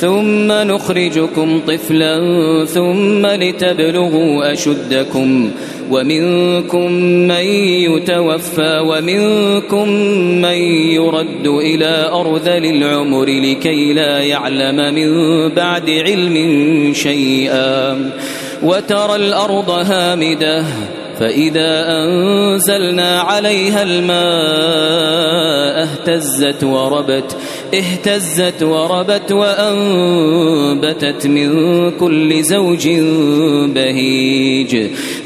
ثم نخرجكم طفلا ثم لتبلغوا أشدكم ومنكم من يتوفى ومنكم من يرد إلى أرذل العمر لكي لا يعلم من بعد علم شيئا وترى الأرض هامدة فإذا أنزلنا عليها الماء اهتزت وربت اهتزت وربت وأنبتت من كل زوج بهيج.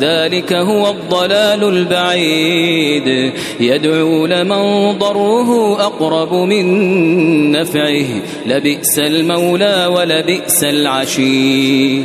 ذلك هو الضلال البعيد. يدعو لمن ضره أقرب من نفعه. لبئس المولى ولبئس العشير.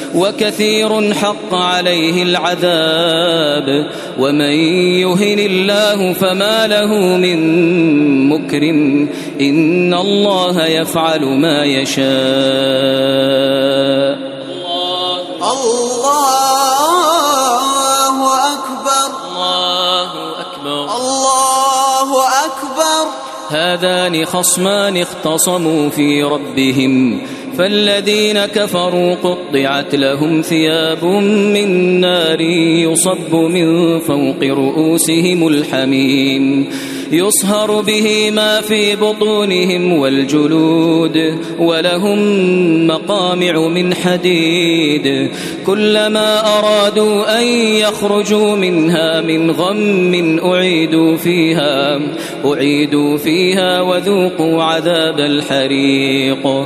وكثير حق عليه العذاب. ومن يهن الله فما له من مكرم. إن الله يفعل ما يشاء. الله أكبر. الله أكبر. الله أكبر. هذان خصمان اختصموا في ربهم. فالذين كفروا قطعت لهم ثياب من نار يصب من فوق رؤوسهم الحميم. يصهر به ما في بطونهم والجلود ولهم مقامع من حديد. كلما أرادوا أن يخرجوا منها من غم أعيدوا فيها أعيدوا فيها وذوقوا عذاب الحريق.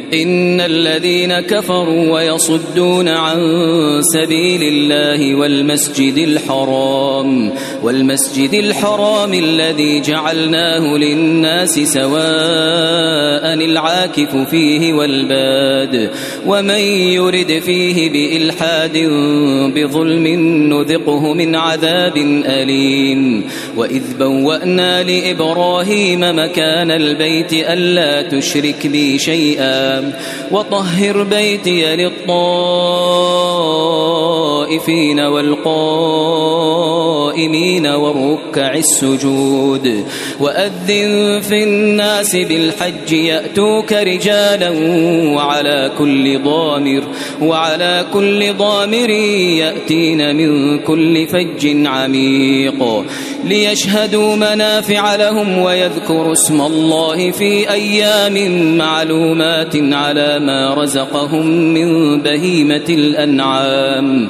إن الذين كفروا ويصدون عن سبيل الله والمسجد الحرام والمسجد الحرام الذي جعلناه للناس سواء العاكف فيه والباد ومن يرد فيه بإلحاد بظلم نذقه من عذاب أليم. وإذ بوأنا لإبراهيم مكان البيت ألا تشرك بي شيئا. وطهر بيتي للطائفين والقائمين والركع السجود وأذن في الناس بالحج يأتوك رجالا وعلى كل ضامر وعلى كل ضامر يأتين من كل فج عميق ليشهدوا منافع لهم ويذكروا اسم الله في أيام معلومات على ما رزقهم من بهيمة الأنعام.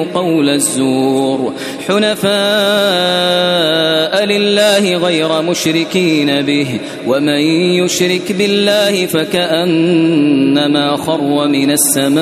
قول الزور. حنفاء لله غير مشركين به ومن يشرك بالله فكأنما خر من السماء.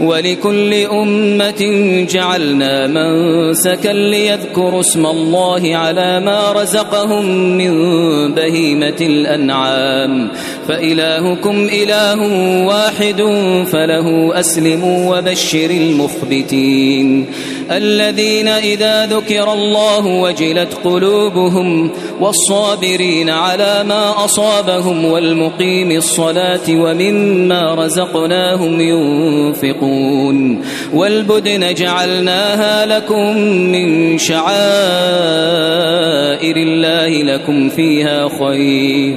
ولكل أمة جعلنا منسكا ليذكروا اسم الله على ما رزقهم من بهيمة الأنعام. فإلهكم إله واحد فله أسلموا وبشر المخبتين. الذين إذا ذكر الله وجلت قلوبهم والصابرين على ما أصابهم والمقيم الصلاة ومما رزقناهم ينفقون والبدن جعلناها لكم من شعائر الله لكم فيها خير.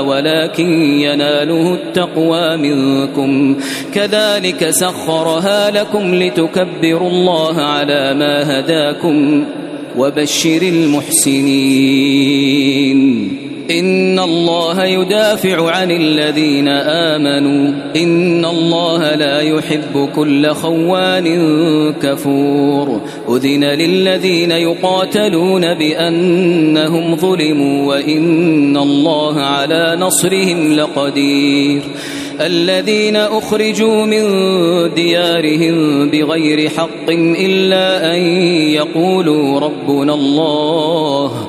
ولكن يناله التقوى منكم. كذلك سخرها لكم لتكبروا الله على ما هداكم وبشر المحسنين. إن الله يدافع عن الذين آمنوا. إن الله لا يحب كل خوان كفور. أذن للذين يقاتلون بأنهم ظلموا وإن الله على نصرهم لقدير. الذين أخرجوا من ديارهم بغير حق إلا أن يقولوا ربنا الله.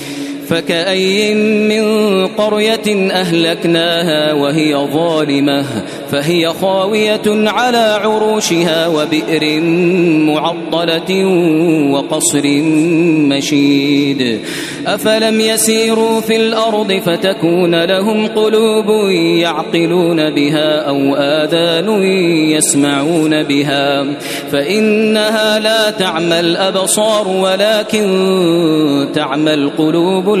فكأي من قرية أهلكناها وهي ظالمة فهي خاوية على عروشها وبئر معطلة وقصر مشيد. أفلم يسيروا في الأرض فتكون لهم قلوب يعقلون بها أو آذان يسمعون بها فإنها لا تعمى الأبصار ولكن تعمى القلوب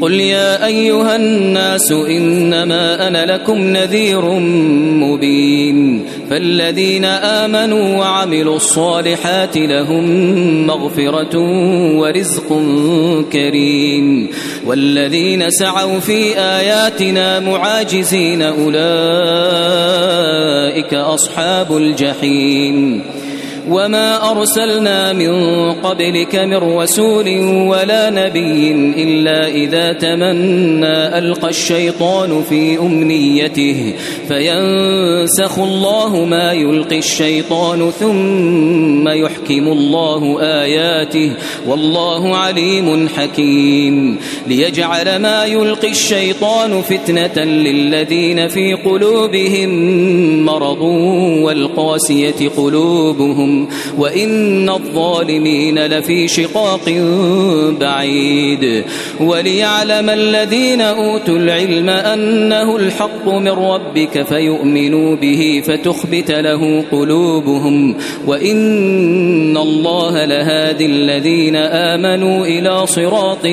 قل يا أيها الناس إنما أنا لكم نذير مبين فالذين آمنوا وعملوا الصالحات لهم مغفرة ورزق كريم والذين سعوا في آياتنا معاجزين أولئك أصحاب الجحيم وما أرسلنا من قبلك من رسول ولا نبي إلا إذا تمنى ألقى الشيطان في أمنيته فينسخ الله ما يلقي الشيطان ثم يحكم الله آياته والله عليم حكيم ليجعل ما يلقي الشيطان فتنة للذين في قلوبهم مرض والقاسية قلوبهم وإن الظالمين لفي شقاق بعيد. وليعلم الذين أوتوا العلم أنه الحق من ربك فيؤمنوا به فتخبت له قلوبهم. وإن الله لهادي الذين آمنوا إلى صراط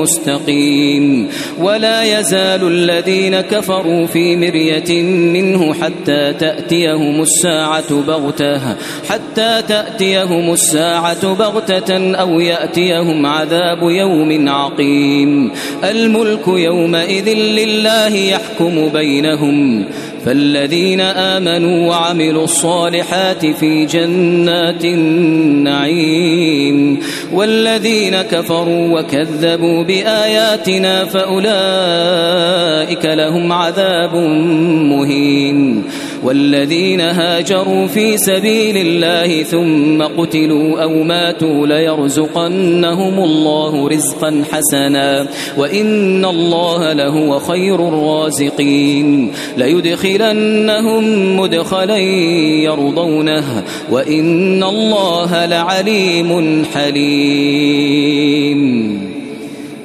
مستقيم. ولا يزال الذين كفروا في مرية منه حتى تأتيهم الساعة بغتة حتى تأتيهم الساعة بغتة أو يأتيهم عذاب يوم عقيم. الملك يومئذ لله يحكم بينهم. فالذين آمنوا وعملوا الصالحات في جنات النعيم والذين كفروا وكذبوا بآياتنا فأولئك لهم عذاب مهين والذين هاجروا في سبيل الله ثم قتلوا أو ماتوا ليرزقنهم الله رزقا حسنا وإن الله لهو خير الرازقين ليدخلنهم مدخلا يرضونه وإن الله لعليم حليم.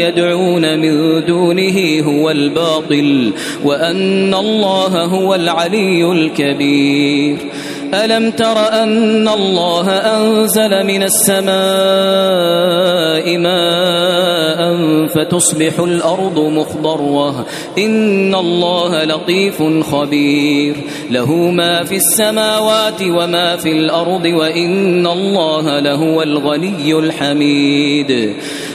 يدعون من دونه هو الباطل وأن الله هو العلي الكبير. ألم تر أن الله أنزل من السماء ماء فتصبح الأرض مخضرة؟ إن الله لطيف خبير. له ما في السماوات وما في الأرض وإن الله لهو الغني الحميد.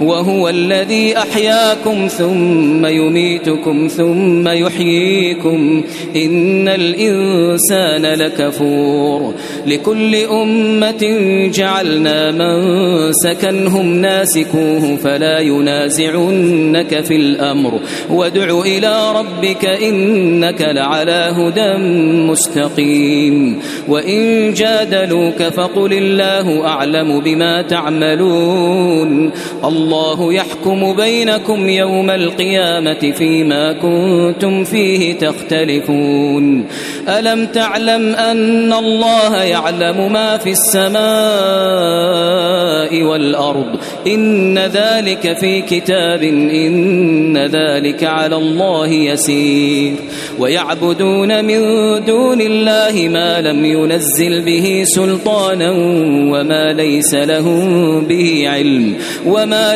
وهو الذي أحياكم ثم يميتكم ثم يحييكم إن الإنسان لكفور لكل أمة جعلنا من سكنهم ناسكوه فلا ينازعنك في الأمر وادع إلى ربك إنك لعلى هدى مستقيم وإن جادلوك فقل الله أعلم بما تعملون الله يحكم بينكم يوم القيامة فيما كنتم فيه تختلفون. ألم تعلم أن الله يعلم ما في السماء والأرض؟ إن ذلك في كتاب إن ذلك على الله يسير. ويعبدون من دون الله ما لم ينزل به سلطانا وما ليس لهم به علم. وما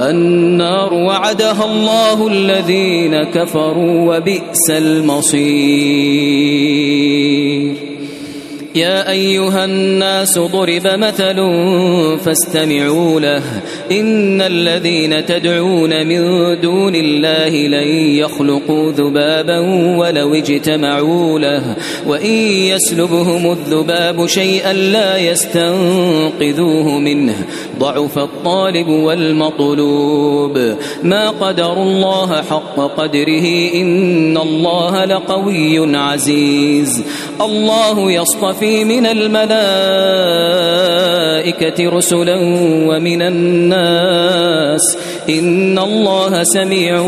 النار وعدها الله الذين كفروا وبئس المصير. يا أيها الناس ضرب مثل فاستمعوا له. إن الذين تدعون من دون الله لن يخلقوا ذبابا ولو اجتمعوا له. وإن يسلبهم الذباب شيئا لا يستنقذوه منه. ضعف الطالب والمطلوب. ما قدر الله حق قدره. إن الله لقوي عزيز. الله يصطفي من الملائكة رسلا ومن الناس إن الله سميع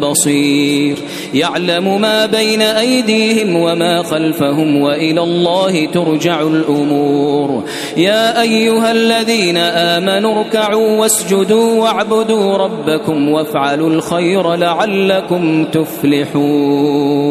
بصير يعلم ما بين أيديهم وما خلفهم وإلى الله ترجع الأمور يا أيها الذين آمنوا اركعوا واسجدوا واعبدوا ربكم وافعلوا الخير لعلكم تفلحون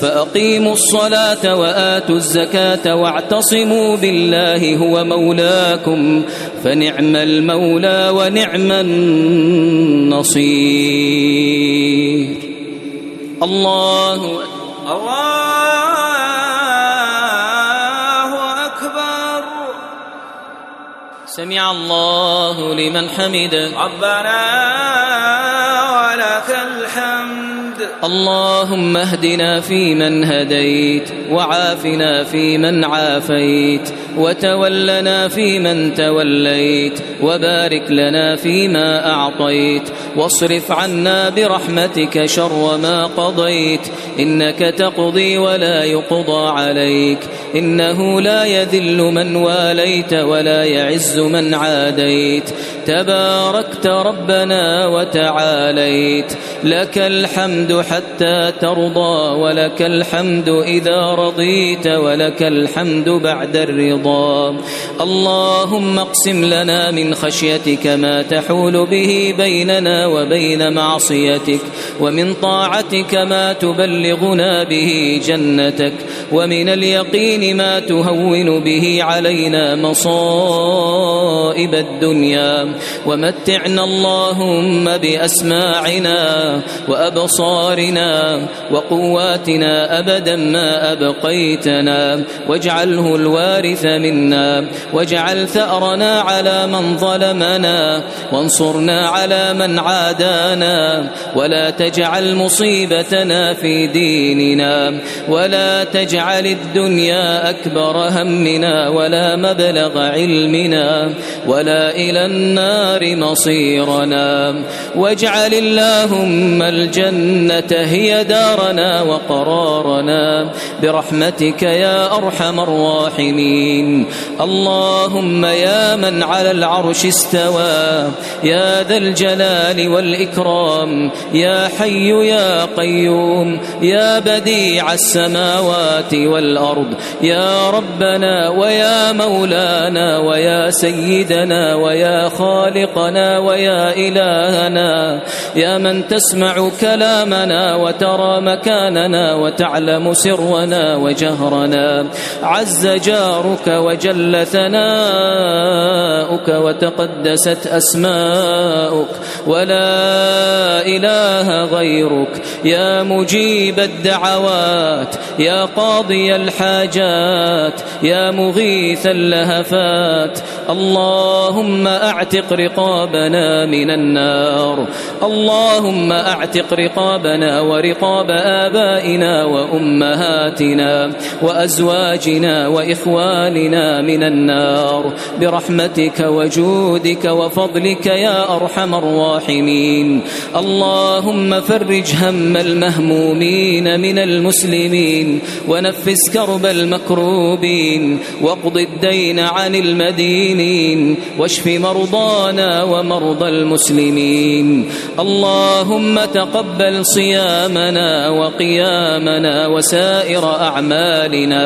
فأقيموا الصلاة وآتوا الزكاة واعتصموا بالله هو مولاكم فنعم المولى ونعم النصير. الله الله أكبر. سمع الله لمن حمده. ربنا ولك اللهم اهدنا فيمن هديت وعافنا فيمن عافيت وتولنا فيمن توليت وبارك لنا فيما أعطيت واصرف عنا برحمتك شر ما قضيت إنك تقضي ولا يقضى عليك إنه لا يذل من واليت ولا يعز من عاديت تباركت ربنا وتعاليت لك الحمد حتى ترضى ولك الحمد إذا رضيت ولك الحمد بعد الرضا. اللهم اقسم لنا من خشيتك ما تحول به بيننا وبين معصيتك ومن طاعتك ما تبلغنا به جنتك ومن اليقين ما تهون به علينا مصائب الدنيا. ومتعنا اللهم بأسماعنا وأبصارنا وقواتنا أبدا ما أبقيتنا. واجعله الوارث منا. واجعل ثأرنا على من ظلمنا. وانصرنا على من عادانا. ولا تجعل مصيبتنا في ديننا. ولا تجعل الدنيا أكبر همنا ولا مبلغ علمنا. ولا إلى النار مصيرنا. واجعل اللهم الجنة هي دارنا وقرارنا. برحمتك يا أرحم الراحمين. اللهم يا من على العرش استوى. يا ذا الجلال والإكرام. يا حي يا قيوم. يا بديع السماوات والأرض. يا ربنا ويا مولانا ويا سيدنا ويا خالقنا ويا إلهنا. يا من تسمع كلامنا وترى مكاننا وتعلم سرنا وجهرنا. عز جارك وجل ثناؤك وتقدست أسماؤك. ولا إله غيرك. يا مجيب الدعوات. يا قاضي الحاجات. يا مغيث اللهفات. اللهم أعتق رقابنا من النار. اللهم أعتق رقابنا ورقاب آبائنا وأمهاتنا وأزواجنا وإخواننا من النار. برحمتك وجودك وفضلك يا أرحم الراحمين. اللهم فرج هم المهمومين من المسلمين ونفس كرب المكروبين واقض الدين عن المدينين واشف مرضانا ومرضى المسلمين. اللهم تقبل صيامنا وقيامنا وسائر أعمالنا.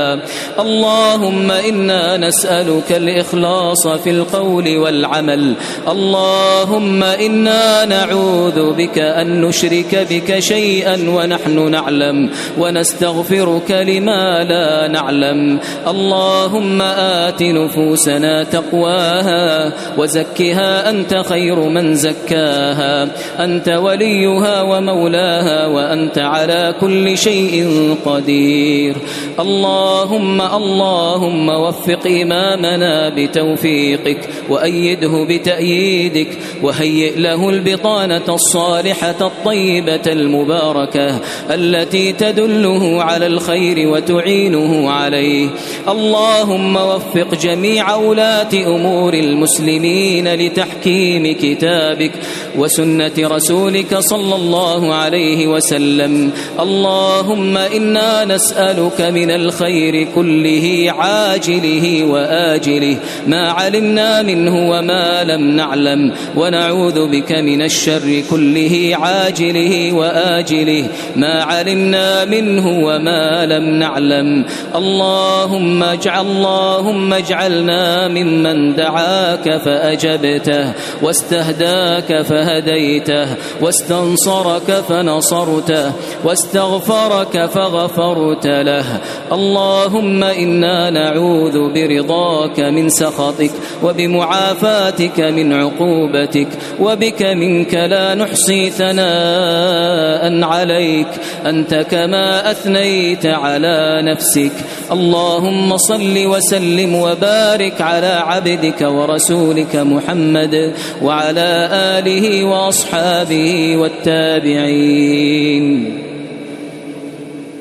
اللهم إنا نسألك الإخلاص في القول والعمل. اللهم إنا نعوذ بك أن نشرك بك شيئا ونحن نعلم ونستغفرك لما لا نعلم. اللهم آت نفوسنا تقواها وزكها أنت خير من زكاها. أنت وليها ومولاها وأنت على كل شيء قدير. اللهم اللهم وفق إمامنا بتوفيقك وأيده بتأييدك وهيئ له البطانة الصالحة الطيبة المباركة التي تدله على الخير وتعينه عليه. اللهم وفق جميع ولاة أمور المسلمين لتحكيم كتابك. وسنة رسولك صلى الله عليه وسلم. اللهم إنا نسألك من الخير كله عاجله وآجله. ما علمنا منه وما لم نعلم. ونعوذ بك من الشر كله عاجله وآجله. ما علمنا منه وما لم نعلم. اللهم اجعل اللهم اجعلنا ممن دعاك فأجبته واستهداك فهديته فهديته واستنصرك فنصرته واستغفرك فغفرت له. اللهم إنا نعوذ برضاك من سخطك وبمعافاتك من عقوبتك وبك منك لا نحصي ثناء عليك. أنت كما أثنيت على نفسك. اللهم صل وسلم وبارك على عبدك ورسولك محمد وعلى آله وأصحابه والتابعين.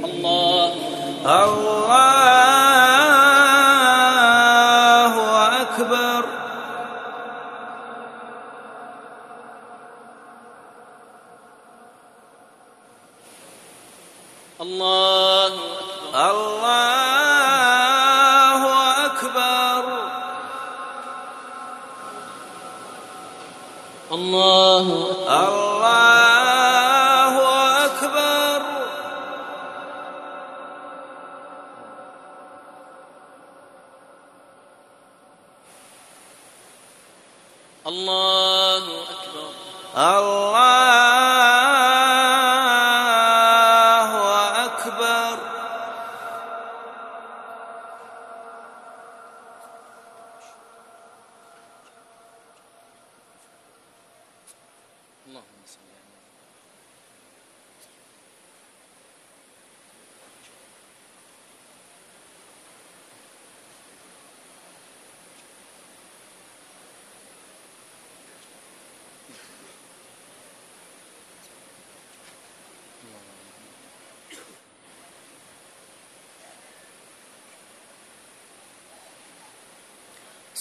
الله. الله. اللهم صل